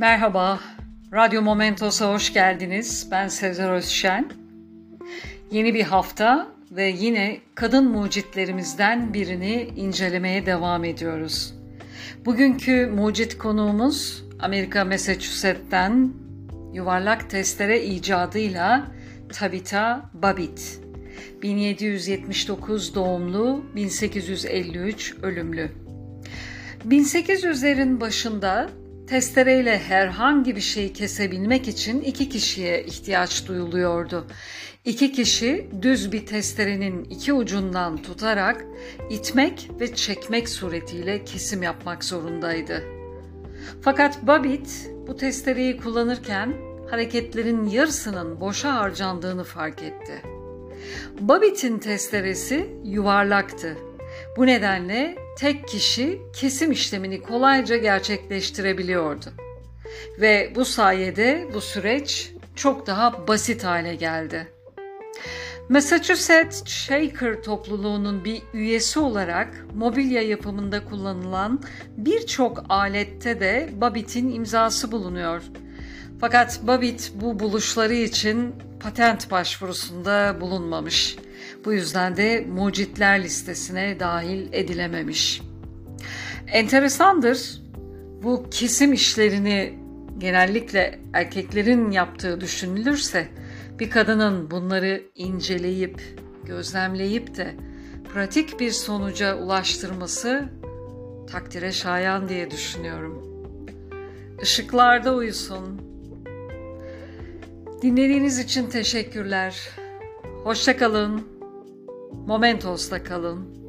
Merhaba, Radyo Momentos'a hoş geldiniz. Ben Sezer Özşen. Yeni bir hafta ve yine kadın mucitlerimizden birini incelemeye devam ediyoruz. Bugünkü mucit konuğumuz Amerika Massachusetts'ten yuvarlak testere icadıyla Tabitha Babbitt. 1779 doğumlu, 1853 ölümlü. 1800'lerin başında testereyle herhangi bir şeyi kesebilmek için iki kişiye ihtiyaç duyuluyordu. İki kişi düz bir testerenin iki ucundan tutarak itmek ve çekmek suretiyle kesim yapmak zorundaydı. Fakat Babbitt bu testereyi kullanırken hareketlerin yarısının boşa harcandığını fark etti. Babbitt'in testeresi yuvarlaktı. Bu nedenle tek kişi kesim işlemini kolayca gerçekleştirebiliyordu. Ve bu sayede bu süreç çok daha basit hale geldi. Massachusetts Shaker topluluğunun bir üyesi olarak mobilya yapımında kullanılan birçok alette de Babbitt'in imzası bulunuyor. Fakat Babbitt bu buluşları için patent başvurusunda bulunmamış. Bu yüzden de mucitler listesine dahil edilememiş. Enteresandır. Bu kesim işlerini genellikle erkeklerin yaptığı düşünülürse bir kadının bunları inceleyip, gözlemleyip de pratik bir sonuca ulaştırması takdire şayan diye düşünüyorum. Işıklarda uyusun. Dinlediğiniz için teşekkürler. Hoşçakalın. Momentos'ta kalın.